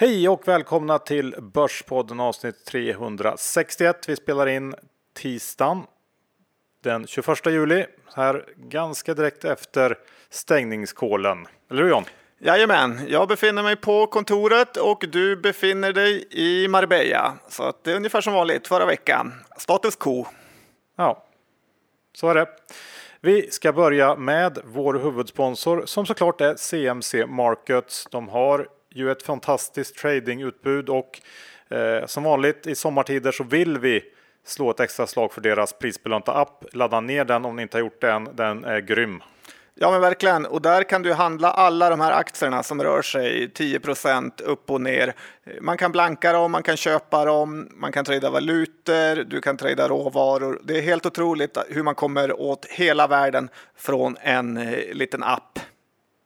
Hej och välkomna till Börspodden avsnitt 361. Vi spelar in tisdagen den 21 juli, här ganska direkt efter stängningskolen. Eller hur John? Jajamän, jag befinner mig på kontoret och du befinner dig i Marbella. Så att det är ungefär som vanligt förra veckan. Status quo. Ja, så är det. Vi ska börja med vår huvudsponsor som såklart är CMC Markets. De har ju ett fantastiskt tradingutbud och eh, som vanligt i sommartider så vill vi slå ett extra slag för deras prisbelönta app. Ladda ner den om ni inte har gjort det än. Den är grym. Ja, men verkligen. Och där kan du handla alla de här aktierna som rör sig 10% upp och ner. Man kan blanka dem, man kan köpa dem, man kan trada valutor, du kan trada råvaror. Det är helt otroligt hur man kommer åt hela världen från en eh, liten app.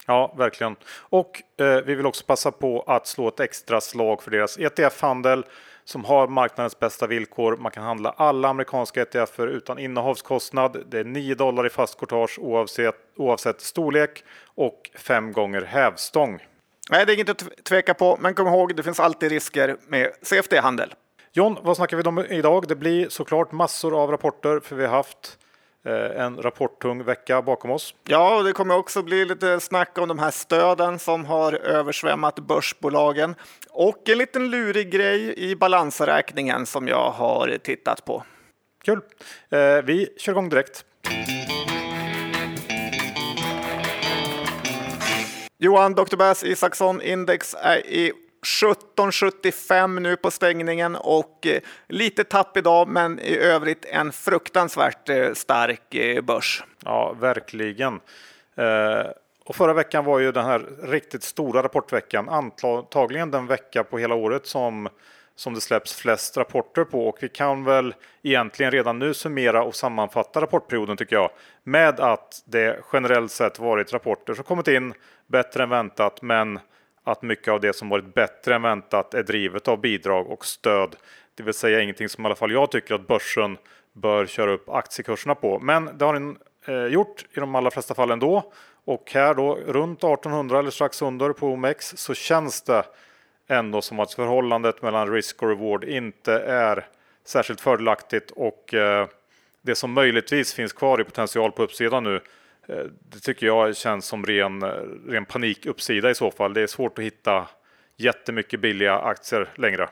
Ja, verkligen. Och eh, vi vill också passa på att slå ett extra slag för deras ETF-handel som har marknadens bästa villkor. Man kan handla alla amerikanska ETFer utan innehavskostnad. Det är 9 dollar i fast courtage oavsett, oavsett storlek och fem gånger hävstång. Nej, det är inget att tveka på, men kom ihåg, det finns alltid risker med CFD-handel. John, vad snackar vi om idag? Det blir såklart massor av rapporter för vi har haft en rapporttung vecka bakom oss. Ja, det kommer också bli lite snack om de här stöden som har översvämmat börsbolagen och en liten lurig grej i balansräkningen som jag har tittat på. Kul! Eh, vi kör igång direkt. Johan Dr. Bass Isaksson Index är i 17,75 nu på stängningen och eh, lite tapp idag, men i övrigt en fruktansvärt eh, stark eh, börs. Ja, verkligen. Och förra veckan var ju den här riktigt stora rapportveckan, antagligen den vecka på hela året som som det släpps flest rapporter på och vi kan väl egentligen redan nu summera och sammanfatta rapportperioden tycker jag med att det generellt sett varit rapporter som kommit in bättre än väntat men att mycket av det som varit bättre än väntat är drivet av bidrag och stöd. Det vill säga ingenting som i alla fall jag tycker att börsen bör köra upp aktiekurserna på. Men det har den eh, gjort i de allra flesta fall ändå. Och här då runt 1800 eller strax under på OMX så känns det ändå som att förhållandet mellan risk och reward inte är särskilt fördelaktigt och eh, det som möjligtvis finns kvar i potential på uppsidan nu det tycker jag känns som ren, eh, ren panikuppsida i så fall. Det är svårt att hitta jättemycket billiga aktier längre.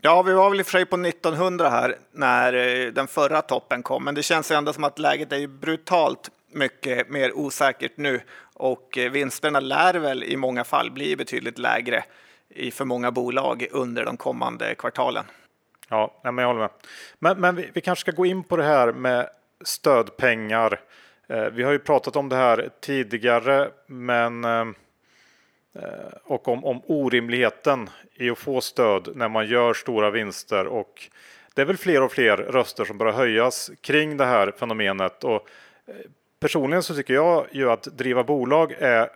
Ja, vi var väl i och för sig på 1900 här när eh, den förra toppen kom, men det känns ändå som att läget är brutalt mycket mer osäkert nu och vinsterna lär väl i många fall bli betydligt lägre i för många bolag under de kommande kvartalen. Ja, men jag håller med. Men, men vi, vi kanske ska gå in på det här med stödpengar Eh, Eh, vi har ju pratat om det här tidigare, men eh, och om, om orimligheten i att få stöd när man gör stora vinster och det är väl fler och fler röster som börjar höjas kring det här fenomenet och eh, personligen så tycker jag ju att driva bolag är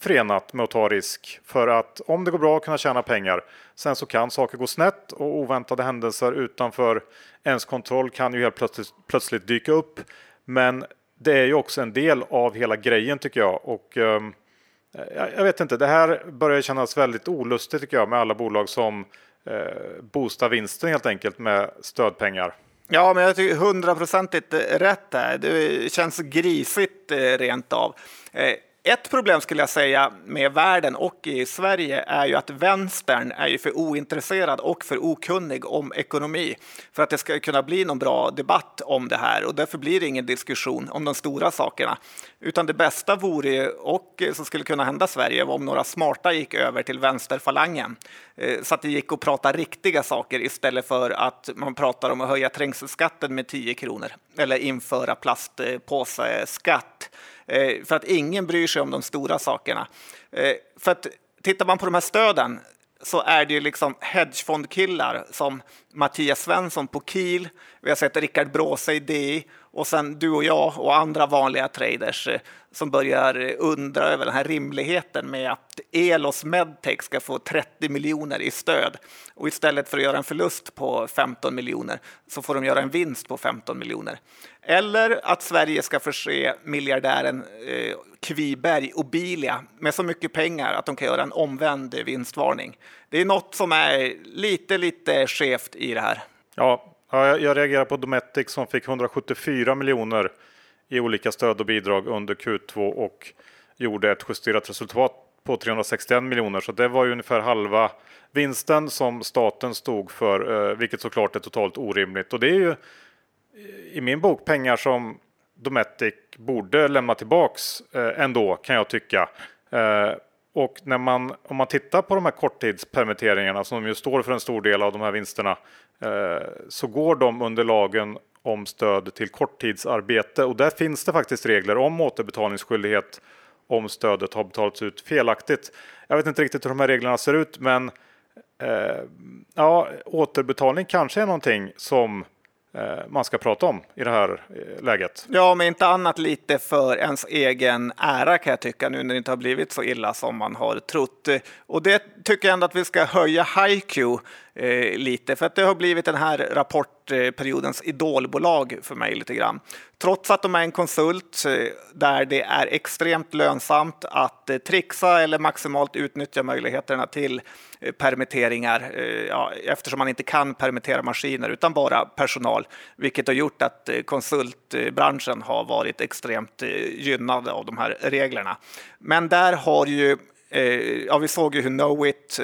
förenat med att ta risk för att om det går bra kunna tjäna pengar. Sen så kan saker gå snett och oväntade händelser utanför ens kontroll kan ju helt plötsligt, plötsligt dyka upp. Men det är ju också en del av hela grejen tycker jag. Och eh, jag vet inte, det här börjar kännas väldigt olustigt tycker jag med alla bolag som eh, boostar vinsten helt enkelt med stödpengar. Ja, men jag tycker hundraprocentigt rätt där. Det känns grisigt eh, rent av. Eh, ett problem skulle jag säga med världen och i Sverige är ju att vänstern är ju för ointresserad och för okunnig om ekonomi för att det ska kunna bli någon bra debatt om det här. Och därför blir det ingen diskussion om de stora sakerna. Utan det bästa vore och som skulle kunna hända Sverige var om några smarta gick över till vänsterfalangen. Eh, så att det gick att prata riktiga saker istället för att man pratar om att höja trängselskatten med 10 kronor eller införa plastpåseskatt. Eh, för att ingen bryr sig om de stora sakerna. Eh, för att tittar man på de här stöden så är det ju liksom hedgefondkillar som Mattias Svensson på Kiel, vi har sett Rickard Bråse i DI och sen du och jag och andra vanliga traders eh, som börjar eh, undra över den här rimligheten med att Elos Medtech ska få 30 miljoner i stöd och istället för att göra en förlust på 15 miljoner så får de göra en vinst på 15 miljoner. Eller att Sverige ska förse miljardären eh, Kviberg och Bilia med så mycket pengar att de kan göra en omvänd vinstvarning. det är något som är lite, lite skevt i det här. Ja, jag, jag reagerar på Dometic som fick 174 miljoner i olika stöd och bidrag under Q2 och gjorde ett justerat resultat på 361 miljoner. Så det var ju ungefär halva vinsten som staten stod för, eh, vilket såklart är totalt orimligt. Och det är ju eh, i min bok pengar som Dometic borde lämna tillbaks eh, ändå kan jag tycka. Och när man, om man tittar på de här korttidspermitteringarna som ju står för en stor del av de här vinsterna Eh, så går de under lagen om stöd till korttidsarbete och där finns det faktiskt regler om återbetalningsskyldighet om stödet har betalats ut felaktigt. Jag vet inte riktigt hur de här reglerna ser ut, men eh, ja, återbetalning kanske är någonting som eh, man ska prata om i det här eh, läget. Ja, men inte annat lite för ens egen ära kan jag tycka nu när det inte har blivit så illa som man har trott. Och det tycker jag ändå att vi ska höja HiQ eh, lite för att det har blivit den här rapportperiodens idolbolag för mig lite grann. Trots att de är en konsult eh, där det är extremt lönsamt att eh, trixa eller maximalt utnyttja möjligheterna till eh, permitteringar ja, eftersom man inte kan permittera maskiner utan bara personal, vilket har gjort att konsultbranschen har varit extremt gynnad av de här reglerna. Men där har ju Ja, vi såg ju hur Knowit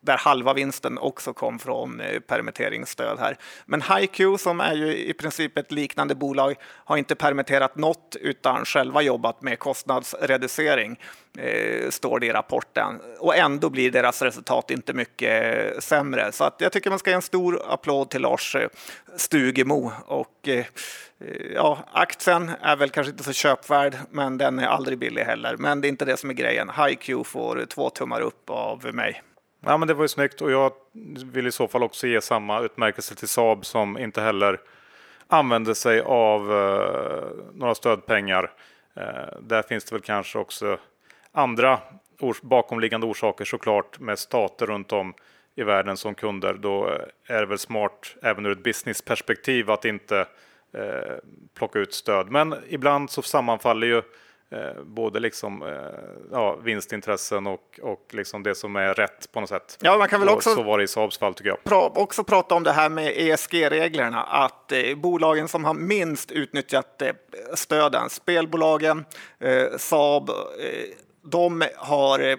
där halva vinsten också kom från eh, permitteringsstöd här. Men HiQ som är ju i princip ett liknande bolag har inte permitterat något utan själva jobbat med kostnadsreducering eh, står det i rapporten och ändå blir deras resultat inte mycket eh, sämre. Så att jag tycker man ska ge en stor applåd till Lars eh, Stugemo och eh, ja, aktien är väl kanske inte så köpvärd, men den är aldrig billig heller. Men det är inte det som är grejen. HiQ får två tummar upp av mig. Ja, men det var ju snyggt och jag vill i så fall också ge samma utmärkelse till Saab som inte heller använde sig av eh, några stödpengar. Eh, där finns det väl kanske också andra ors bakomliggande orsaker såklart med stater runt om i världen som kunder. Då eh, är det väl smart även ur ett businessperspektiv att inte eh, plocka ut stöd. Men ibland så sammanfaller ju Eh, både liksom, eh, ja, vinstintressen och, och liksom det som är rätt på något sätt. Ja, man kan väl också, så var det i Saabs fall tycker jag. Pra, också prata om det här med ESG-reglerna, att eh, bolagen som har minst utnyttjat eh, stöden, spelbolagen, eh, Saab, eh, de har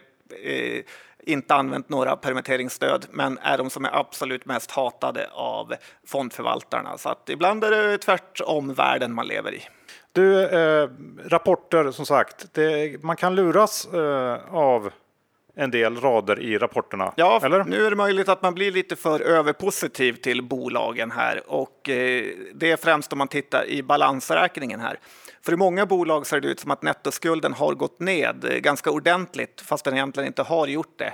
inte använt några permitteringsstöd, men är de som är absolut mest hatade av fondförvaltarna. Så att ibland är det tvärtom världen man lever i. Du, eh, rapporter som sagt, det, man kan luras eh, av en del rader i rapporterna. Ja, eller? nu är det möjligt att man blir lite för överpositiv till bolagen här och eh, det är främst om man tittar i balansräkningen här. För i många bolag ser det ut som att nettoskulden har gått ned eh, ganska ordentligt fast den egentligen inte har gjort det.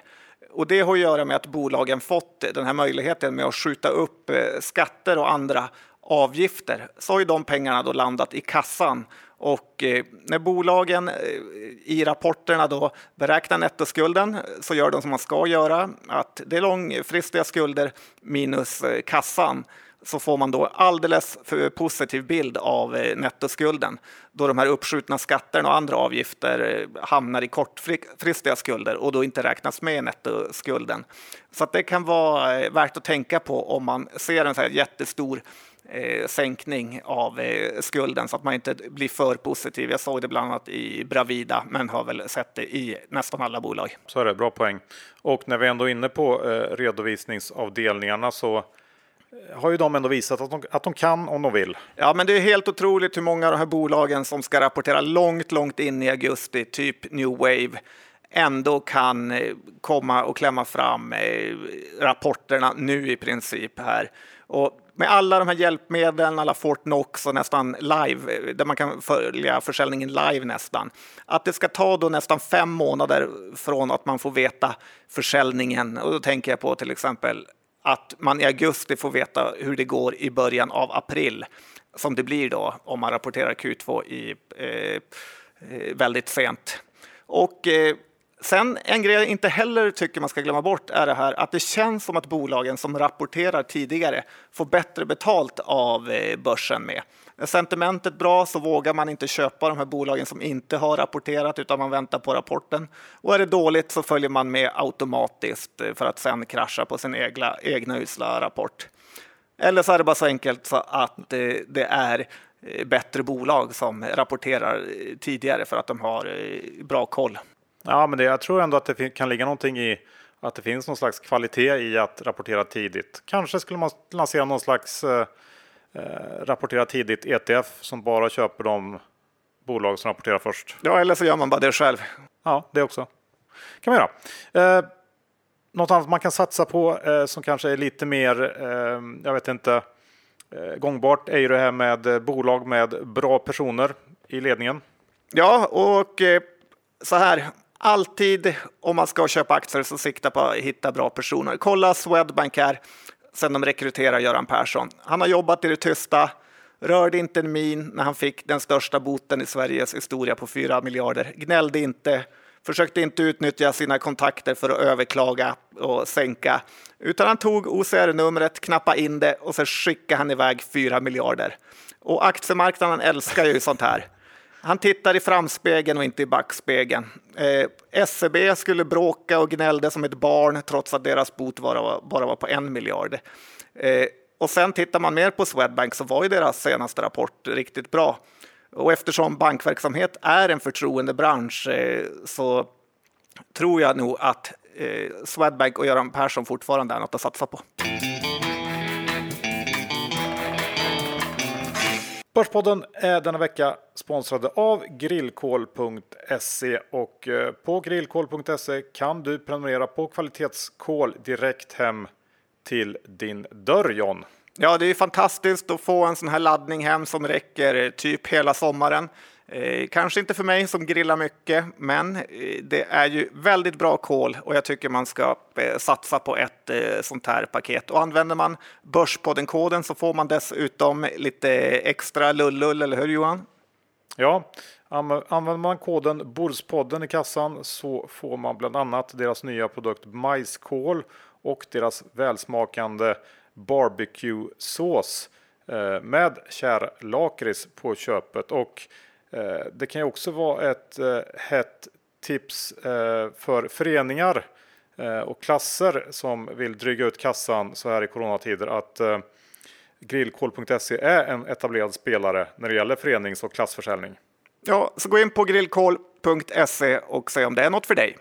Och det har att göra med att bolagen fått den här möjligheten med att skjuta upp eh, skatter och andra avgifter så har ju de pengarna då landat i kassan och eh, när bolagen eh, i rapporterna då beräknar nettoskulden så gör de som man ska göra, att det är långfristiga skulder minus eh, kassan så får man då alldeles för positiv bild av nettoskulden då de här uppskjutna skatterna och andra avgifter hamnar i kortfristiga skulder och då inte räknas med i nettoskulden. Så att det kan vara värt att tänka på om man ser en så här jättestor eh, sänkning av eh, skulden så att man inte blir för positiv. Jag såg det bland annat i Bravida, men har väl sett det i nästan alla bolag. Så är det, bra poäng. Och när vi ändå är inne på eh, redovisningsavdelningarna så eh, har ju de ändå visat att de, att de kan om de vill. Ja, men det är helt otroligt hur många av de här bolagen som ska rapportera långt, långt in i augusti, typ New Wave, ändå kan eh, komma och klämma fram eh, rapporterna nu i princip här. Och med alla de här hjälpmedlen, alla Fortnox och nästan live, där man kan följa försäljningen live nästan. Att det ska ta då nästan fem månader från att man får veta försäljningen. Och då tänker jag på till exempel att man i augusti får veta hur det går i början av april, som det blir då om man rapporterar Q2 i, eh, eh, väldigt sent. Och eh, Sen en grej jag inte heller tycker man ska glömma bort är det här att det känns som att bolagen som rapporterar tidigare får bättre betalt av eh, börsen med. Är sentimentet bra så vågar man inte köpa de här bolagen som inte har rapporterat utan man väntar på rapporten. Och är det dåligt så följer man med automatiskt eh, för att sen krascha på sin egna, egna usla rapport. Eller så är det bara så enkelt så att eh, det är bättre bolag som rapporterar tidigare för att de har bra koll. Ja, men det, jag tror ändå att det kan ligga någonting i att det finns någon slags kvalitet i att rapportera tidigt. Kanske skulle man lansera någon slags eh, eh rapportera tidigt ETF som bara köper de bolag som rapporterar först. Ja, eller så gör man bara det själv. Ja, det också. kan man göra. Eh, något annat man kan satsa på eh, som kanske är lite mer, eh, jag vet inte, eh, gångbart är ju det här med bolag med bra personer i ledningen. Ja, och så här, alltid om man ska köpa aktier så sikta på att hitta bra personer. Kolla Swedbank här, sen de rekryterar Göran Persson. Han har jobbat i det tysta, rörde inte en min när han fick den största boten i Sveriges historia på 4 miljarder, gnällde inte, försökte inte utnyttja sina kontakter för att överklaga och sänka, utan han tog OCR-numret, knappade in det och så skickade han iväg 4 miljarder. Och aktiemarknaden älskar ju sånt här. Han tittar i framspegeln och inte i backspegeln. Eh, SEB skulle bråka och gnällde som ett barn trots att deras bot bara, bara var på en miljard. Eh, och sen tittar man mer på Swedbank så var ju deras senaste rapport riktigt bra. Och eftersom bankverksamhet är en förtroendebransch eh, så tror jag nog att eh, Swedbank och Göran Persson fortfarande är något att satsa på. Börspodden är denna vecka sponsrade av grillkol.se och eh, på grillkol.se kan du prenumerera på kvalitetskol direkt hem till din dörr John. Ja, det är fantastiskt att få en sån här laddning hem som räcker typ hela sommaren. Eh, kanske inte för mig som grillar mycket, men eh, det är ju väldigt bra kol och jag tycker man ska eh, satsa på ett eh, sånt här paket. Och använder man Börspodden-koden så får man dessutom lite extra lullull, eller hur Johan? Ja, använder man koden Börspodden i kassan så får man bland annat deras nya produkt majskål och deras välsmakande barbecue-sås eh, med kärlakrits på köpet. Och Eh, det kan ju också vara ett eh, hett tips eh, för föreningar och klasser som vill dryga ut kassan så här i coronatider att grillkol.se är en etablerad spelare när det gäller förenings och klassförsäljning. Ja, så gå in på grillkol.se och se om det är något för dig.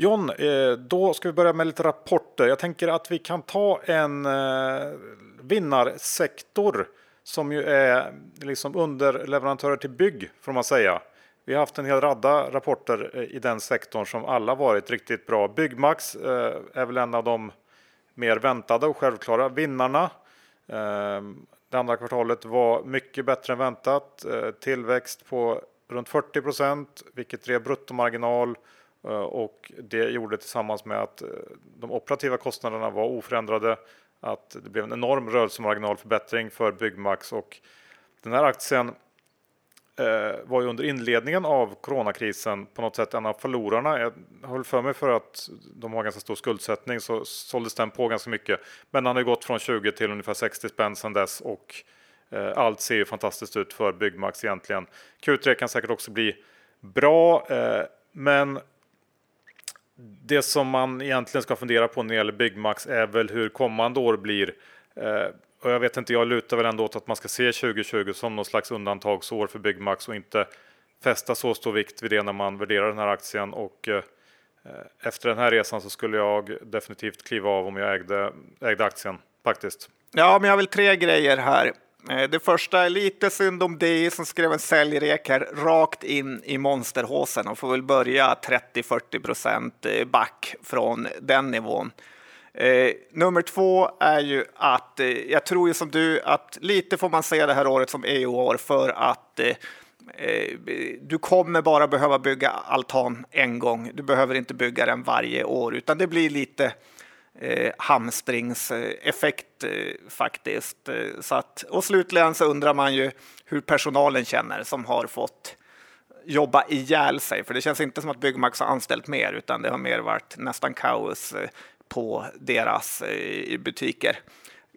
John, eh, då ska vi börja med lite rapporter. Jag tänker att vi kan ta en eh, vinnarsektor som ju är liksom underleverantörer till bygg får man säga. Vi har haft en hel radda rapporter eh, i den sektorn som alla varit riktigt bra. Byggmax är väl en av de mer väntade och självklara vinnarna. Ehm, det andra kvartalet var mycket bättre än väntat. Tillväxt på runt 40 procent, vilket drev bruttomarginal Eh, och det gjorde tillsammans med att eh, de operativa kostnaderna var oförändrade att det blev en enorm rörelsemarginalförbättring för Byggmax och den här aktien eh, var ju under inledningen av coronakrisen på något sätt en av förlorarna. Jag höll för mig för att de har ganska stor skuldsättning så såldes den på ganska mycket. Men den har gått från 20 till ungefär 60 spänn sedan dess och eh, allt ser ju fantastiskt ut för Byggmax egentligen. Q3 kan säkert också bli bra, eh, men det som man egentligen ska fundera på när det gäller Byggmax är väl hur kommande år blir. Eh, och jag vet inte, jag lutar väl ändå åt att man ska se 2020 som någon slags undantagsår för Byggmax och inte fästa så stor vikt vid det när man värderar den här aktien. Och eh, efter den här resan så skulle jag definitivt kliva av om jag ägde, ägde aktien faktiskt. Ja, men jag har väl tre grejer här. Eh, det första är lite synd om dig som skrev en säljrek här rakt in i monsterhåsen och får väl börja 30-40 procent eh, back från den nivån. Eh, nummer två är ju att eh, jag tror ju som du att lite får man se det här året som EU-år för att eh, eh, du kommer bara behöva bygga altan en gång. Du behöver inte bygga den varje år, utan det blir lite eh, hamstringseffekt eh, faktiskt. Eh, så att, och slutligen så undrar man ju hur personalen känner som har fått jobba ihjäl sig, för det känns inte som att Byggmax har anställt mer, utan det har mer varit nästan kaos. Eh, på deras eh, butiker.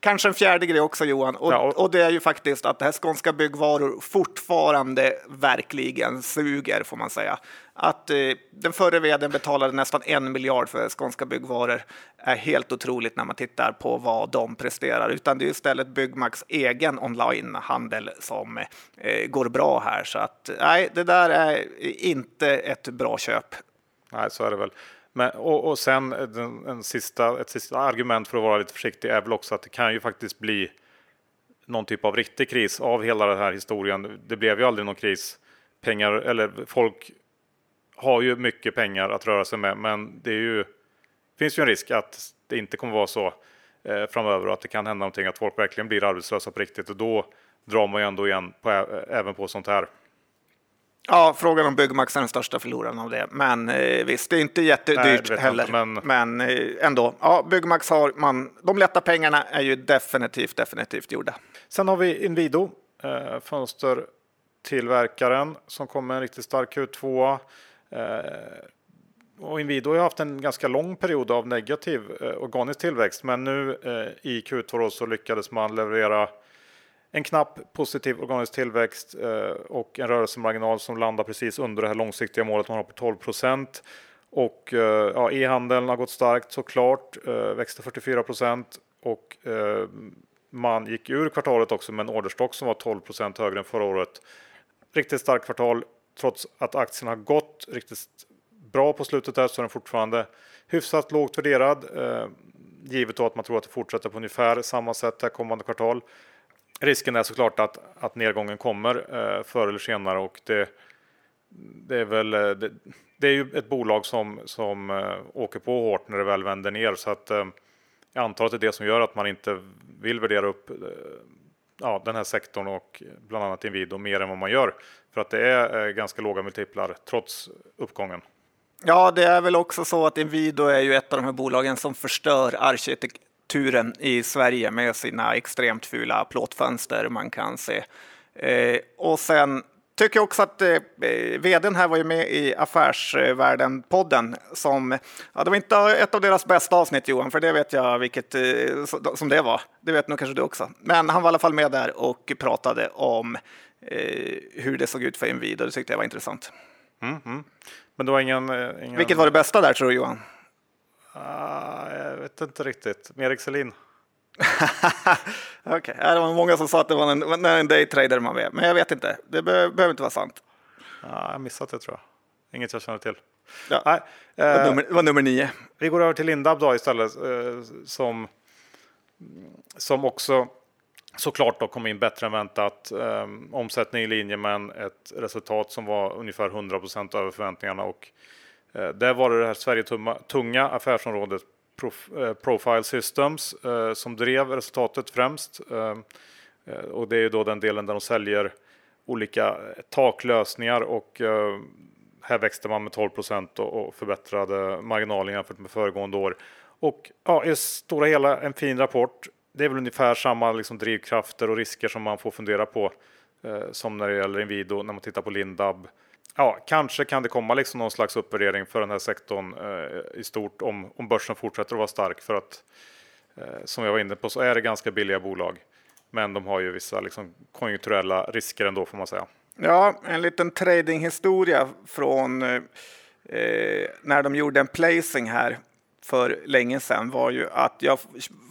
Kanske en fjärde grej också Johan, och, ja, och... det är ju faktiskt att det här Skånska Byggvaror fortfarande verkligen suger får man säga. Att eh, den förre vdn betalade nästan en miljard för Skånska Byggvaror är helt otroligt när man tittar på vad de presterar, utan det är istället Byggmax egen onlinehandel som eh, går bra här. Så att nej, det där är inte ett bra köp. Nej, så är det väl. Men, och, och sen en, en sista, ett sista argument för att vara lite försiktig är väl också att det kan ju faktiskt bli någon typ av riktig kris av hela den här historien. Det blev ju aldrig någon kris. Pengar eller folk har ju mycket pengar att röra sig med, men det är ju, finns ju en risk att det inte kommer vara så eh, framöver och att det kan hända någonting, att folk verkligen blir arbetslösa på riktigt och då drar man ju ändå igen på, även på sånt här. Ja, frågan om Byggmax är den största förloraren av det. Men eh, visst, det är inte jättedyrt Nej, heller. Inte, men men eh, ändå, ja, Byggmax har man. De lätta pengarna är ju definitivt, definitivt gjorda. Sen har vi Inwido, eh, fönstertillverkaren som kom med en riktigt stark Q2. Eh, och Inwido har haft en ganska lång period av negativ eh, organisk tillväxt, men nu eh, i Q2 så lyckades man leverera en knapp positiv organisk tillväxt eh, och en rörelsemarginal som landar precis under det här långsiktiga målet man har på 12 procent. Och eh, ja, e-handeln har gått starkt såklart, eh, växte 44 procent och eh, man gick ur kvartalet också med en orderstock som var 12 procent högre än förra året. Riktigt starkt kvartal trots att aktien har gått riktigt bra på slutet där så är den fortfarande hyfsat lågt värderad. Eh, givet då att man tror att det fortsätter på ungefär samma sätt här kommande kvartal risken är såklart att, att nedgången kommer eh, förr eller senare och det, det är väl eh, det, det, är ju ett bolag som, som eh, åker på hårt när det väl vänder ner så att eh, jag antar att det är det som gör att man inte vill värdera upp eh, ja, den här sektorn och bland annat Inwido mer än vad man gör för att det är eh, ganska låga multiplar trots uppgången. Ja, det är väl också så att Inwido är ju ett av de här bolagen som förstör arkitek turen i Sverige med sina extremt fula plåtfönster man kan se. Eh, och sen tycker jag också att eh, vdn här var ju med i Affärsvärlden-podden som, ja det var inte ett av deras bästa avsnitt Johan, för det vet jag vilket eh, som det var. Det vet nog kanske du också. Men han var i alla fall med där och pratade om eh, hur det såg ut för Inwido. Det tyckte jag var intressant. Mm, mm. Men det var ingen, eh, ingen... Vilket var det bästa där tror du Johan? Uh, jag vet inte riktigt. Erik Selin. Okej, okay. det var många som sa att det var en, en daytrader man med, men jag vet inte. Det be behöver inte vara sant. Ja, jag missat det tror jag. Inget jag känner till. Ja. Nej, det, var eh, nummer, det var nummer nio. Vi går över till Lindab då istället, eh, som, som också såklart då kom in bättre än väntat. Eh, omsättning i linje med ett resultat som var ungefär 100 procent över förväntningarna och Eh, där var det det här Sverige-tunga affärsområdet eh, Profile Systems eh, som drev resultatet främst. Eh, eh, och det är då den delen där de säljer olika taklösningar och här växte man med 12 procent och förbättrade marginalen jämfört med föregående år. Och ja, i stora hela en fin rapport. Det är väl ungefär samma liksom drivkrafter och risker som man får fundera på som när det gäller Inwido när man tittar på Lindab ja, kanske kan det komma liksom någon slags uppvärdering för den här sektorn eh, i stort om, om börsen fortsätter att vara stark för att eh, som jag var inne på så är det ganska billiga bolag. Men de har ju vissa liksom, konjunkturella risker ändå får man säga. Ja, en liten tradinghistoria från eh, eh när de gjorde en placing här för länge sedan var ju att jag,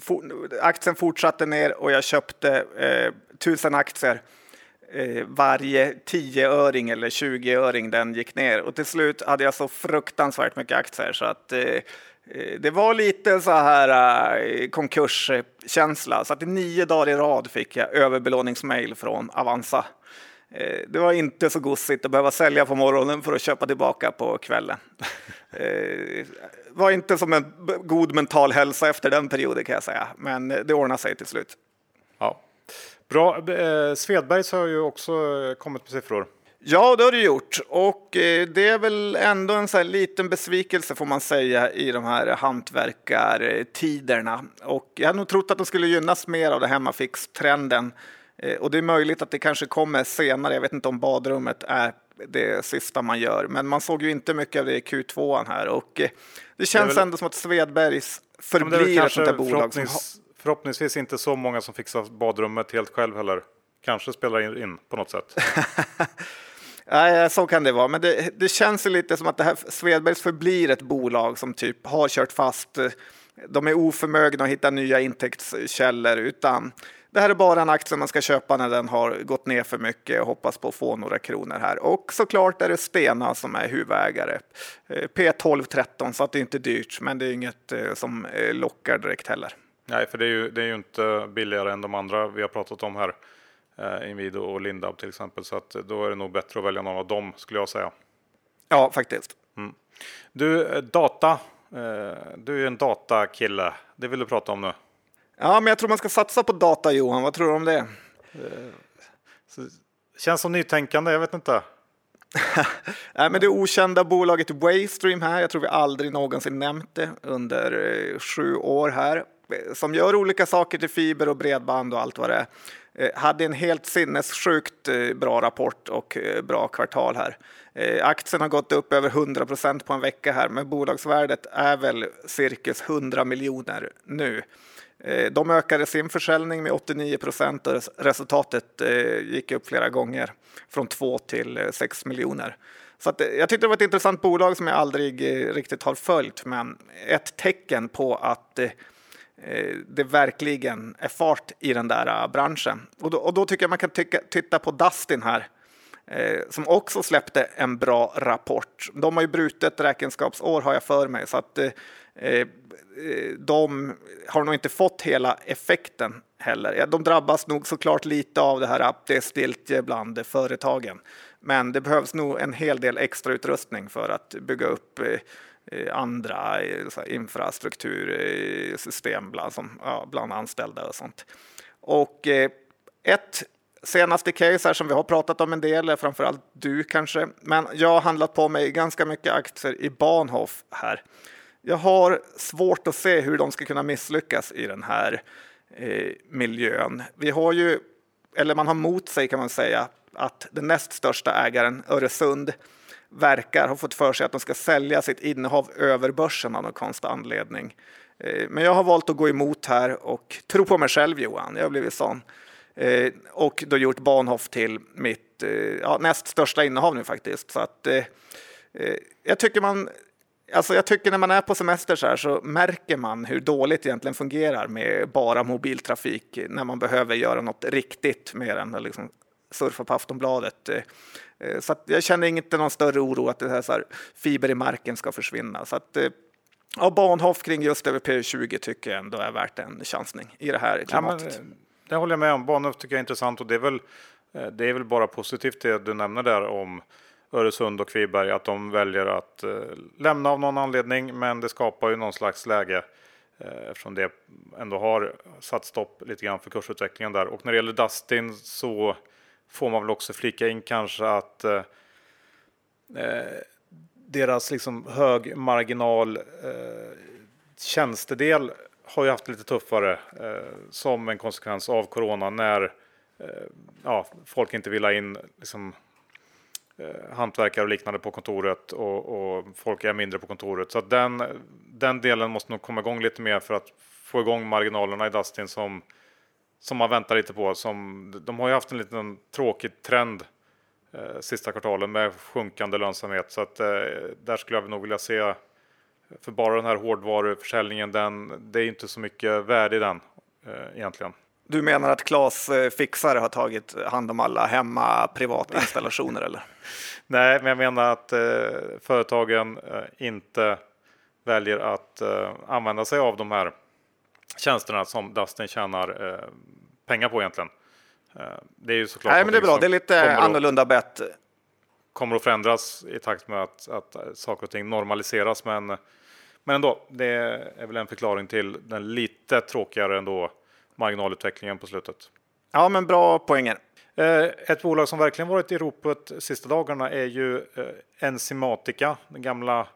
for, aktien fortsatte ner och jag köpte eh, tusen aktier eh, varje 10-öring eller 20-öring den gick ner. Och till slut hade jag så fruktansvärt mycket aktier så att eh, eh, det var lite så här eh, konkurskänsla. Så att i nio dagar i rad fick jag överbelåningsmail från Avanza. Eh, det var inte så gossigt att behöva sälja på morgonen för att köpa tillbaka på kvällen. Det eh, var inte som en god mental hälsa efter den perioden kan jag säga, men det ordnade sig till slut. Bra. Eh, Svedbergs har ju också eh, kommit med siffror. Ja, det har det gjort. Och eh, det är väl ändå en så liten besvikelse får man säga i de här hantverkartiderna. Och jag hade nog trott att de skulle gynnas mer av det hemmafix-trenden. Och det är möjligt att det kanske kommer senare. Jag vet inte om badrummet är det sista man gör. Men man såg ju inte mycket av det i Q2 här och eh, det känns det väl... ändå som att Svedbergs förblir ja, ett sånt där bolag. Som... Förhoppningsvis inte så många som fixar badrummet helt själv heller. Kanske spelar in på något sätt. Nej, så kan det vara. Men det, det känns lite som att det här Svedbergs förblir ett bolag som typ har kört fast. De är oförmögna att hitta nya intäktskällor utan det här är bara en aktie man ska köpa när den har gått ner för mycket och hoppas på att få några kronor här. Och såklart är det Stena som är huvudägare. Eh, P1213 så att det är inte dyrt, men det är inget eh, som eh, lockar direkt heller. Nej, för det är ju, det är ju inte billigare än de andra vi har pratat om här. Inwido och Lindab till exempel, så att då är det nog bättre att välja någon av dem skulle jag säga. Ja, faktiskt. Mm. Du, data. Du är en datakille. Det vill du prata om nu? Ja, men jag tror man ska satsa på data Johan. Vad tror du om det? Så, känns som nytänkande, jag vet inte. Nej, men det okända bolaget Waystream här, jag tror vi aldrig någonsin nämnt det under eh, sju år här, Eh, som gör olika saker till fiber och bredband och allt vad det är. Eh, hade en helt sinnessjukt eh, bra rapport och bra kvartal här. Aktien har gått upp över 100 procent på en vecka här, men bolagsvärdet är väl cirkus 100 miljoner nu. De ökade sin försäljning med 89 procent och resultatet gick upp flera gånger från 2 till 6 miljoner. Så att, jag tyckte det var ett intressant bolag som jag aldrig riktigt har följt, men ett tecken på att Eh, det verkligen är fart i den där eh, branschen. Och då, och då tycker jag man kan tycka, titta på Dustin här, eh, som också släppte en bra rapport. De har ju brutet räkenskapsår har jag för mig, så att de har nog inte fått hela effekten heller. De drabbas nog såklart lite av det här att det är stiltje bland företagen. Men det behövs nog en hel del extra utrustning för att bygga upp eh, andra infrastruktursystem bland, som, ja, bland anställda och sånt. Och eh, ett senaste case här som vi har pratat om en del, framförallt du kanske, men jag har handlat på mig ganska mycket aktier i Bahnhof här. Jag har svårt att se hur de ska kunna misslyckas i den här eh, miljön. Vi har ju, eller man har mot sig kan man säga, att den näst största ägaren, Öresund, verkar ha fått för sig att de ska sälja sitt innehav över börsen av någon konstig anledning. Eh, men jag har valt att gå emot här och tro på mig själv Johan, jag har blivit sån. Eh, och då gjort Bahnhof till mitt eh, ja, näst största innehav nu faktiskt. Så att, jag tycker man Alltså jag tycker när man är på semester så här så märker man hur dåligt det egentligen fungerar med bara mobiltrafik när man behöver göra något riktigt mer än att liksom surfa på Aftonbladet. Eh, så jag känner inte någon större oro att det här, så här fiber i marken ska försvinna. Så att, eh, ja, Bahnhof kring just över P20 tycker jag ändå är värt en chansning i det här klimatet. Ja, men, det håller jag med om. Bahnhof tycker jag är intressant och det är väl, eh, det är väl bara positivt det du nämner där om Öresund och Kviberg att de väljer att eh, lämna av någon anledning. Men det skapar ju någon slags läge eh, eftersom det ändå har satt stopp lite grann för kursutvecklingen där. Och när det gäller Dustin så får man väl också flika in kanske att eh, eh, deras liksom hög marginal eh, tjänstedel har ju haft lite tuffare eh, som en konsekvens av corona när eh, ja, folk inte vill ha in liksom, Eh, hantverkare och liknande på kontoret och, och, folk är mindre på kontoret. Så den, den delen måste nog komma igång lite mer för att få igång marginalerna i Dustin som, som man väntar lite på. Som, de har ju haft en liten tråkig trend eh, sista kvartalen med sjunkande lönsamhet så att eh, där skulle jag nog vilja se för bara den här hårdvaruförsäljningen, den, det är inte så mycket värde i den eh, egentligen. Du menar att Klas eh, Fixare har tagit hand om alla hemma privatinstallationer eller? Nej, men jag menar att eh, företagen eh, inte väljer att eh, använda sig av de här tjänsterna som Dustin tjänar eh, pengar på egentligen. Eh, det är ju såklart. Nej, men det är bra. Det är lite annorlunda bett. Kommer att förändras i takt med att, att saker och ting normaliseras, men men ändå, det är väl en förklaring till den lite tråkigare ändå marginalutvecklingen på slutet. Ja, men bra poänger. Eh, ett bolag som verkligen varit i ropet sista dagarna är ju eh, Enzymatica, den gamla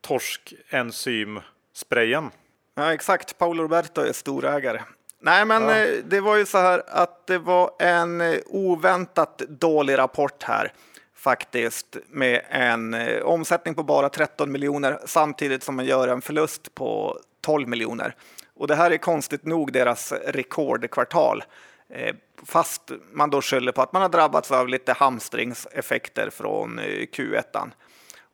torsk-enzymsprayen. Ja, exakt. Paolo Roberto är storägare. Nej, men ja. Eh, det var ju så här att det var en oväntat dålig rapport här faktiskt med en eh, omsättning på bara 13 miljoner samtidigt som man gör en förlust på 12 miljoner. Och det här är konstigt nog deras rekordkvartal. Eh, fast man då skyller på att man har drabbats av lite hamstringseffekter från eh, Q1.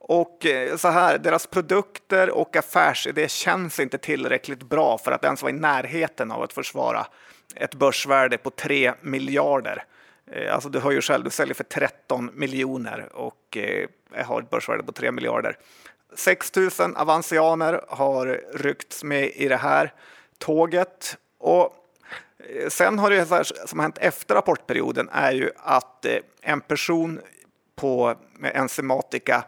Och eh, så här, deras produkter och affärsidé känns inte tillräckligt bra för att ens vara i närheten av att försvara ett börsvärde på 3 miljarder. Eh, alltså du hör ju själv, du säljer för 13 miljoner och eh, har ett börsvärde på 3 miljarder. 6 000 avansianer har ryckts med i det här tåget. Och sen har det som har hänt efter rapportperioden är ju att en person på Enzematica,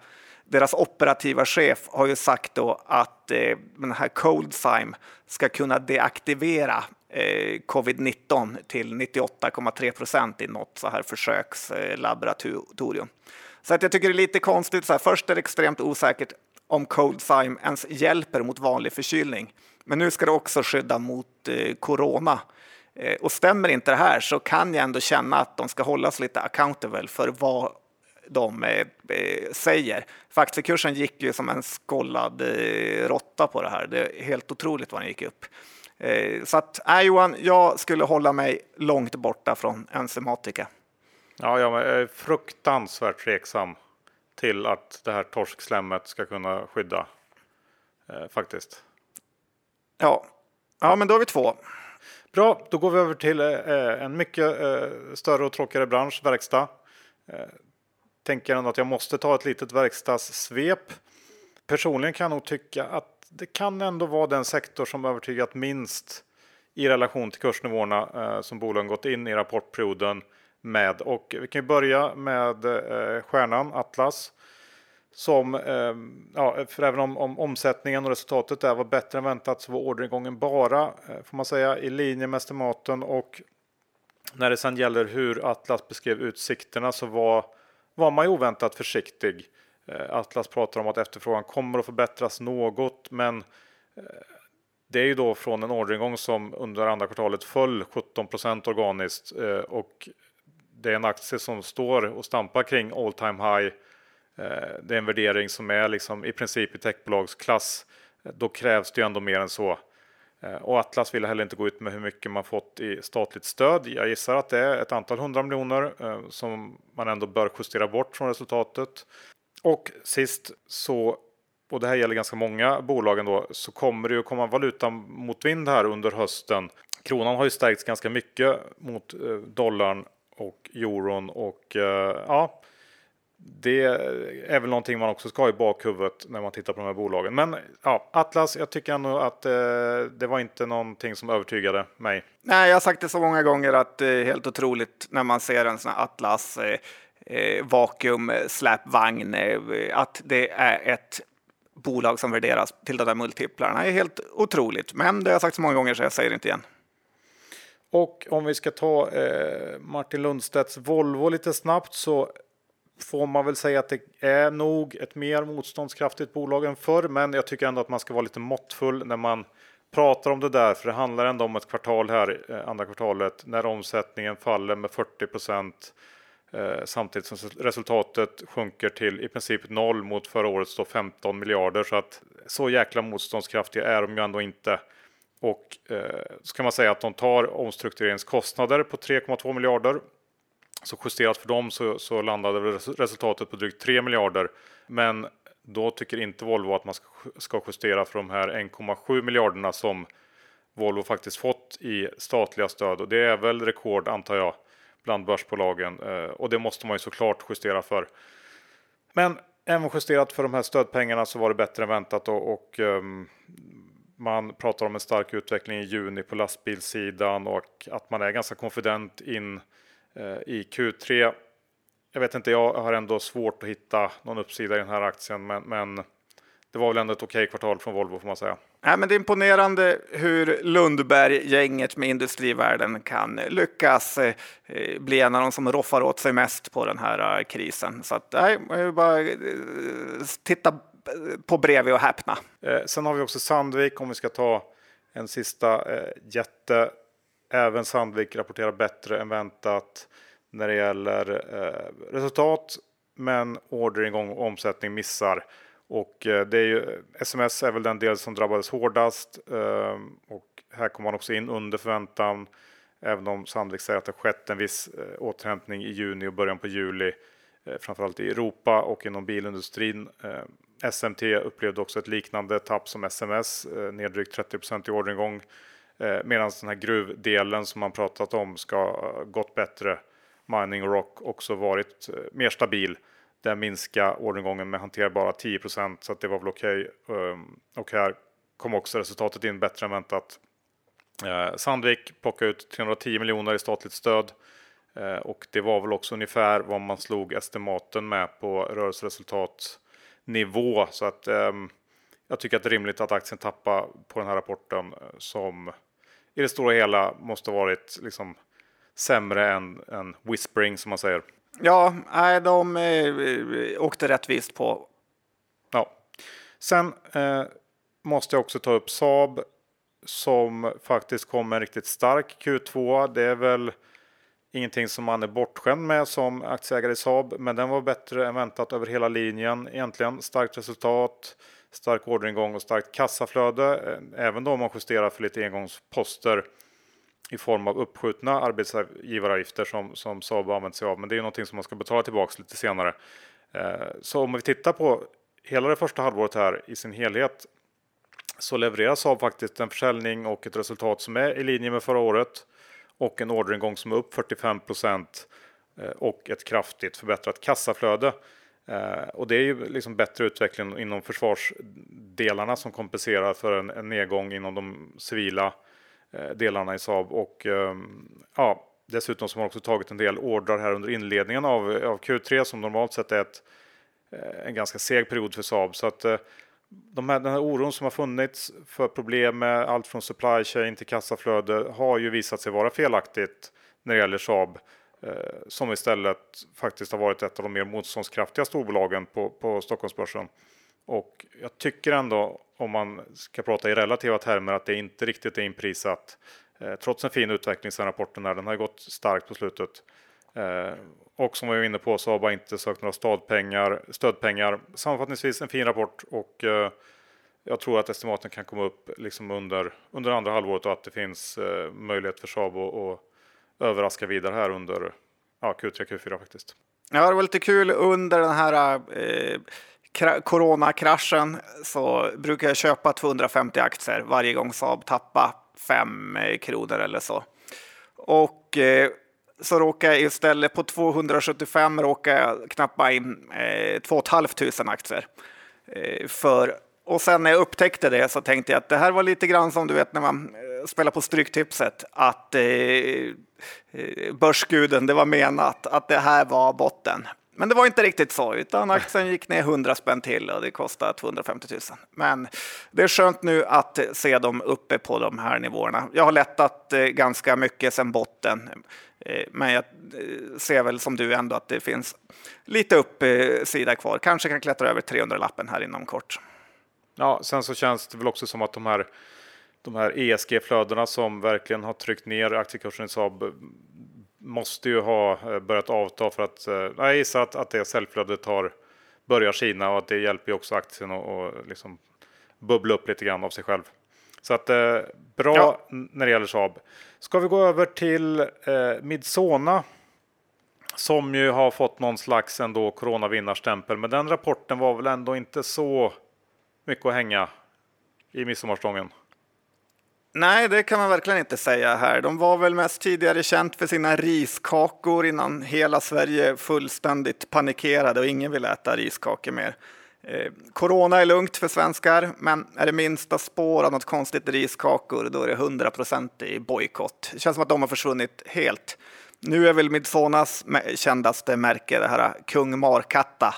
deras operativa chef, har ju sagt då att eh, den här ColdZyme ska kunna deaktivera eh, covid-19 till 98,3 procent i något så här försökslaboratorium. Så att jag tycker det är lite konstigt. Så här, först är det extremt osäkert om ColdZyme ens hjälper mot vanlig förkylning. Men nu ska det också skydda mot eh, corona. Eh, och stämmer inte det här så kan jag ändå känna att de ska hållas lite accountable för vad de eh, eh säger. För aktiekursen gick ju som en skollad eh, råtta på det här. Det är helt otroligt vad den gick upp. Så att, äh, Johan, jag skulle hålla mig långt borta från Enzematica. Ja, jag är fruktansvärt tveksam till att det här torskslemmet ska kunna skydda eh, faktiskt. Ja. ja, men då har vi två. Bra, då går vi över till eh, en mycket eh, större och tråkigare bransch, verkstad. Tänker ändå att jag måste ta ett litet verkstadssvep. Personligen kan jag nog tycka att det kan ändå vara den sektor som övertygat minst i relation till kursnivåerna eh, som bolagen gått in i rapportperioden med. Och vi kan ju börja med eh, stjärnan Atlas som, eh, ja, för även om, om, omsättningen och resultatet där var bättre än väntat så var orderingången bara, eh, får man säga, i linje med estimaten och när det sedan gäller hur Atlas beskrev utsikterna så var, var man ju oväntat försiktig. Eh, Atlas pratar om att efterfrågan kommer att förbättras något, men eh, det är ju då från en orderingång som under andra kvartalet föll 17% organiskt eh, och det är en aktie som står och stampar kring all time high det är en värdering som är liksom i princip i techbolagsklass. Då krävs det ju ändå mer än så. Eh, och Atlas vill heller inte gå ut med hur mycket man fått i statligt stöd. Jag gissar att det är ett antal hundra miljoner eh, som man ändå bör justera bort från resultatet. Och sist så, och det här gäller ganska många bolag ändå, så kommer det ju komma valuta mot vind här under hösten. Kronan har ju stärkts ganska mycket mot eh, dollarn och euron och ja, det är väl någonting man också ska ha i bakhuvudet när man tittar på de här bolagen. Men ja, Atlas, jag tycker ändå att eh, det var inte någonting som övertygade mig. Nej, jag har sagt det så många gånger att det är helt otroligt när man ser en sån här Atlas eh, eh vakuum släpvagn, eh, att det är ett bolag som värderas till de där multiplarna. Det är helt otroligt, men det har jag sagt så många gånger så jag säger det inte igen. Och om vi ska ta eh, Martin Lundstedts Volvo lite snabbt så får man väl säga att det är nog ett mer motståndskraftigt bolag än förr. Men jag tycker ändå att man ska vara lite måttfull när man pratar om det där. För det handlar ändå om ett kvartal här, eh, andra kvartalet, när omsättningen faller med 40 procent. Eh, samtidigt som resultatet sjunker till i princip noll mot förra årets då 15 miljarder. Så att så jäkla motståndskraftiga är de ju ändå inte. Och eh, så kan man säga att de tar omstruktureringskostnader på 3,2 miljarder så justerat för dem så, så landade resultatet på drygt 3 miljarder. Men då tycker inte Volvo att man ska, justera för de här 1,7 miljarderna som Volvo faktiskt fått i statliga stöd och det är väl rekord antar jag bland börsbolagen eh, och det måste man ju såklart justera för. Men även justerat för de här stödpengarna så var det bättre än väntat och, och um, man pratar om en stark utveckling i juni på lastbilssidan och att man är ganska konfident in i Q3. Jag vet inte, jag har ändå svårt att hitta någon uppsida i den här aktien, men, men det var väl ändå ett okej okay kvartal från Volvo får man säga. Nej, men det är imponerande hur Lundberg-gänget med industrivärden kan lyckas eh, bli en av de som roffar åt sig mest på den här eh, krisen. Så att, nej, bara eh, titta på bredvid och häpna. Eh, sen har vi också Sandvik om vi ska ta en sista eh, jätte Även Sandvik rapporterar bättre än väntat när det gäller eh, resultat. men orderingång och omsättning missar. Och eh, det är ju, sms är väl den del som drabbades hårdast eh, och här kommer man också in under förväntan. Även om Sandvik säger att det skett en viss eh, återhämtning i juni och början på juli, eh, framförallt i Europa och inom bilindustrin. Eh, SMT upplevde också ett liknande tapp som SMS, eh, ner drygt 30 i orderingång. Eh, medan den här gruvdelen som man pratat om ska eh, gått bättre, Mining och Rock, också varit eh, mer stabil. Där minskar orderingången med hanterbara 10% så att det var väl okej. Okay. Och här kom också resultatet in bättre än väntat. Sandvik plockade ut 310 miljoner i statligt stöd och det var väl också ungefär vad man slog estimaten med på rörelseresultatnivå så att ehm, jag tycker att det är rimligt att aktien tappar på den här rapporten eh, som i det stora hela måste varit liksom sämre än, än whispering som man säger. Ja, nej, de eh, åkte rättvist på. Ja. Sen eh, måste jag också ta upp Saab som faktiskt kom med en riktigt stark Q2. Det är väl ingenting som man är bortskämd med som aktieägare i Saab, men den var bättre än väntat över hela linjen egentligen. Starkt resultat, stark orderingång och starkt kassaflöde, eh, även då man justerar för lite engångsposter i form av uppskjutna arbetsgivaravgifter som, som Saab har använt sig av. Men det är någonting som man ska betala tillbaka lite senare. Eh, så om vi tittar på hela det första halvåret här i sin helhet så levererar Saab faktiskt en försäljning och ett resultat som är i linje med förra året och en orderingång som är upp 45 procent eh, och ett kraftigt förbättrat kassaflöde. Eh, och det är ju liksom bättre utveckling inom försvarsdelarna som kompenserar för en, en nedgång inom de civila Eh, delarna i Saab och ehm, ja, dessutom så har man också tagit en del ordrar här under inledningen av, av Q3 som normalt sett är ett, eh, en ganska seg period för Saab. Så att eh, de här, den här oron som har funnits för problem med allt från supply chain till kassaflöde har ju visat sig vara felaktigt när det gäller Saab Eh, som istället faktiskt har varit ett av de mer motståndskraftiga storbolagen på, på Stockholmsbörsen. Och jag tycker ändå, om man ska prata i relativa termer, att det inte riktigt är inprisat. Eh, trots en fin utveckling sedan rapporten här, den har gått starkt på slutet. Eh, och som vi var inne på så har bara inte sökt några stadpengar, stödpengar. Sammanfattningsvis en fin rapport och eh, jag tror att estimaten kan komma upp liksom under, under andra halvåret och att det finns eh, möjlighet för Saab att, att överraska vidare här under ja, Q3, Q4 faktiskt. Ja, det var lite kul under den här eh, coronakraschen så brukar jag köpa 250 aktier varje gång Saab tappar 5 eh, kronor eller så. Och eh, så råkar jag istället på 275 råkar jag knappa in eh, 2 500 aktier. Eh, för, och sen när jag upptäckte det så tänkte jag att det här var lite grann som du vet när man spela på Stryktipset, att eh, eh, börsguden, det var menat att det här var botten. Men det var inte riktigt så, utan aktien gick ner 100 spänn till och det kostade 250 000. Men det är skönt nu att se dem uppe på de här nivåerna. Jag har lättat eh, ganska mycket sedan botten, eh, men jag ser väl som du ändå att det finns lite uppsida kvar. Kanske kan klättra över 300-lappen här inom kort. Ja, sen så känns det väl också som att de här de här ESG-flödena som verkligen har tryckt ner aktiekursen i Saab måste ju ha eh, börjat avta för att eh, jag gissar att, att det säljflödet har börjat skina och att det hjälper också aktien att liksom bubbla upp lite grann av sig själv. Så att eh, bra ja. när det gäller Saab. Ska vi gå över till eh, Midsona som ju har fått någon slags ändå coronavinnarstämpel. Men den rapporten var väl ändå inte så mycket att hänga i midsommarstången. Nej, det kan man verkligen inte säga här. De var väl mest tidigare känt för sina riskakor innan hela Sverige fullständigt panikerade och ingen vill äta riskakor mer. Eh, corona är lugnt för svenskar, men är det minsta spår av något konstigt riskakor, då är det 100 procent i bojkott. Det känns som att de har försvunnit helt. Nu är väl Midsonas kändaste märke det här Kung Markatta,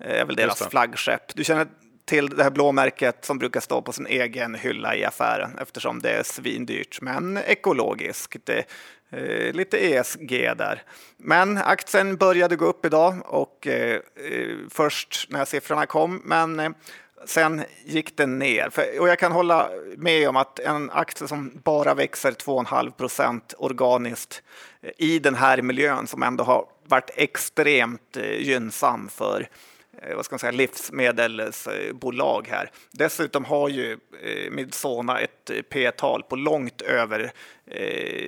eh, är väl deras flaggskepp. Du känner till det här blåmärket som brukar stå på sin egen hylla i affären eftersom det är svindyrt men ekologiskt. Det, eh, lite ESG där. Men aktien började gå upp idag och eh, eh, först när siffrorna kom. Men eh, Sen gick den ner. För, och jag kan hålla med om att en aktie som bara växer 2,5 procent organiskt eh, i den här miljön som ändå har varit extremt eh, gynnsam för vad ska man säga, livsmedelsbolag här. Dessutom har ju eh, Midsona ett P-tal på långt över,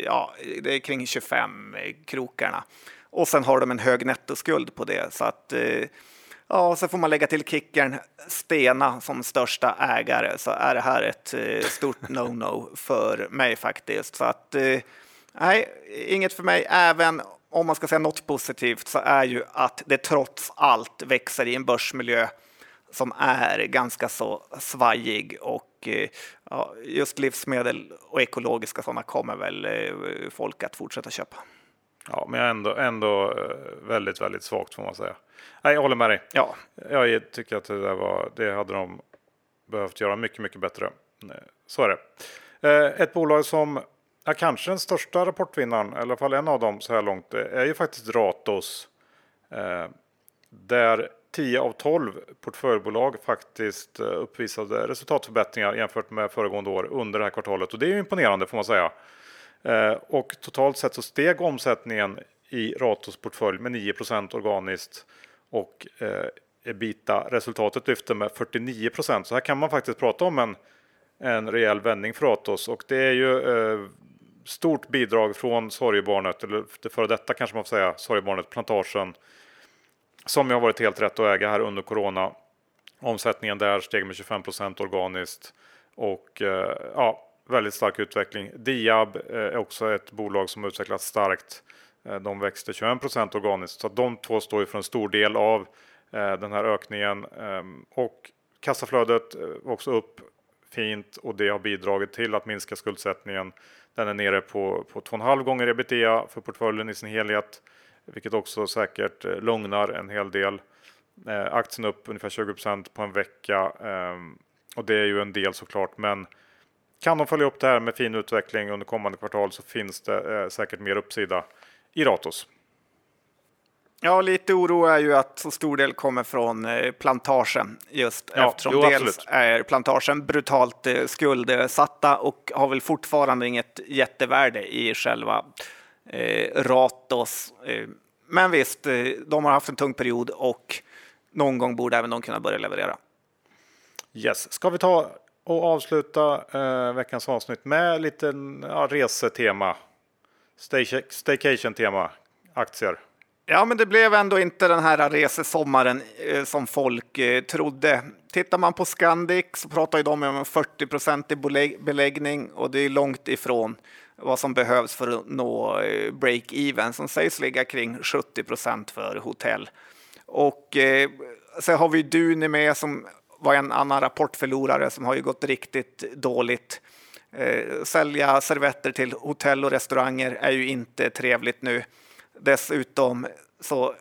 ja, det är kring 25 krokarna. Och sen har de en hög nettoskuld på det så att Ja, så får man lägga till kickern Stena som största ägare så är det här ett stort no-no för mig faktiskt. Så att nej, inget för mig. Även om man ska säga något positivt så är ju att det trots allt växer i en börsmiljö som är ganska så svajig och eh, ja, just livsmedel och ekologiska sådana kommer väl eh, folk att fortsätta köpa. Ja, men ändå, ändå eh, väldigt, väldigt svagt får man säga. Nej, jag håller med dig. Ja. Jag tycker att det, där var, det hade de behövt göra mycket, mycket bättre. Så är det. Ett bolag som Ja, kanske den största rapportvinnaren, eller i alla fall en av dem så här långt, eh, är ju faktiskt Ratos. Eh, där 10 av 12 portföljbolag faktiskt eh, uppvisade resultatförbättringar jämfört med föregående år under det här kvartalet. Och det är ju imponerande får man säga. Eh, och totalt sett så steg omsättningen i Ratos portfölj med 9% organiskt och eh, ebita-resultatet lyfte med 49% Så här kan man faktiskt prata om en, en rejäl vändning för Ratos och det är ju eh, stort bidrag från sorgebarnet, eller det före detta kanske man får säga, sorgebarnet Plantagen, som har varit helt rätt att äga här under corona. Omsättningen där steg med 25% organiskt och eh, ja, väldigt stark utveckling. Diab eh, är också ett bolag som utvecklats starkt. Eh, de växte 21% organiskt, så de två står ju för en stor del av eh, den här ökningen ehm, och kassaflödet också upp fint och det har bidragit till att minska skuldsättningen den är nere på, på 2,5 gånger ebitda för portföljen i sin helhet, vilket också säkert eh, lugnar en hel del. Eh, aktien upp ungefär 20% på en vecka eh, och det är ju en del såklart, men kan de följa upp det här med fin utveckling under kommande kvartal så finns det eh, säkert mer uppsida i Ratos. Ja, lite oro är ju att så stor del kommer från eh, plantagen just ja, eftersom jo, dels är plantagen brutalt eh, skuldsatta och har väl fortfarande inget jättevärde i själva eh, Ratos. Eh, men visst, de har haft en tung period och någon gång borde även de kunna börja leverera. Yes, ska vi ta och avsluta eh, veckans avsnitt med lite ja, resetema, staycation-tema, aktier. Ja, men det blev ändå inte den här resesommaren eh, som folk eh, trodde. Tittar man på Scandic så pratar ju de om en 40 procentig beläggning och det är långt ifrån vad som behövs för att nå eh, break-even som sägs ligga kring 70 procent för hotell. Och eh, så har vi Duni med som var en annan rapportförlorare som har ju gått riktigt dåligt. Eh, sälja servetter till hotell och restauranger är ju inte trevligt nu. Dessutom så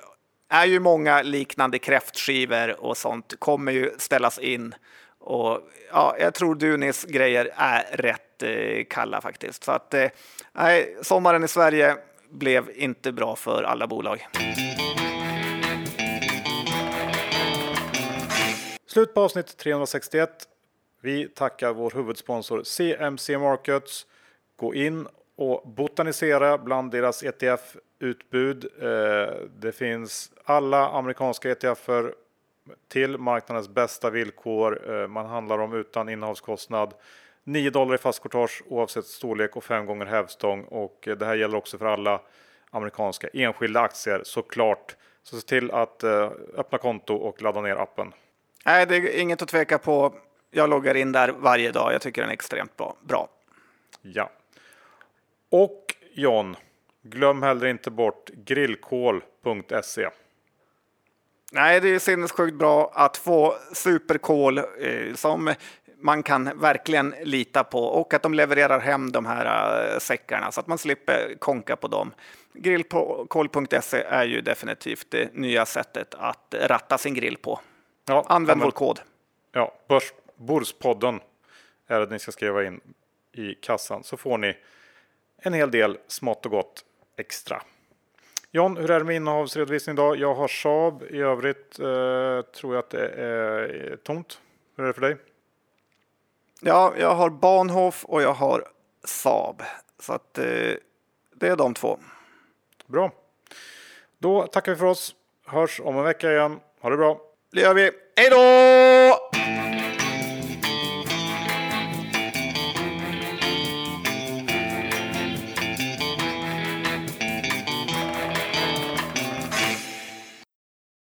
är ju många liknande kräftskivor och sånt kommer ju ställas in. Och ja, jag tror Dunis grejer är rätt eh, kalla faktiskt. Så att eh, nej, sommaren i Sverige blev inte bra för alla bolag. Slut på avsnitt 361. Vi tackar vår huvudsponsor CMC Markets. Gå in och botanisera bland deras ETF-utbud. Eh, det finns alla amerikanska ETFer till marknadens bästa villkor. Eh, man handlar om utan innehavskostnad. 9 dollar i fast courtage oavsett storlek och 5 gånger hävstång och det här gäller också för alla amerikanska enskilda aktier såklart. Så se till att eh, öppna konto och ladda ner appen. Nej, det är inget att tveka på. Jag loggar in där varje dag. Jag tycker den är extremt bra. Ja. Och John, glöm heller inte bort grillkol.se. Nej, det är sinnessjukt bra att få superkol eh, som man kan verkligen lita på och att de levererar hem de här äh, säckarna så att man slipper konka på dem. Grillkol.se är ju definitivt det nya sättet att ratta sin grill på. Ja, Använd vår kod. Ja, Börs, Borspodden är det ni ska skriva in i kassan så får ni en hel del smått och gott extra. John, hur är det med innehavsredovisning idag? Jag har Saab. I övrigt eh, tror jag att det är tomt. Hur är det för dig? Ja, jag har Bahnhof och jag har Saab. Så att eh, det är de två. Bra. Då tackar vi för oss. Hörs om en vecka igen. Ha det bra. Det gör vi. Hej då!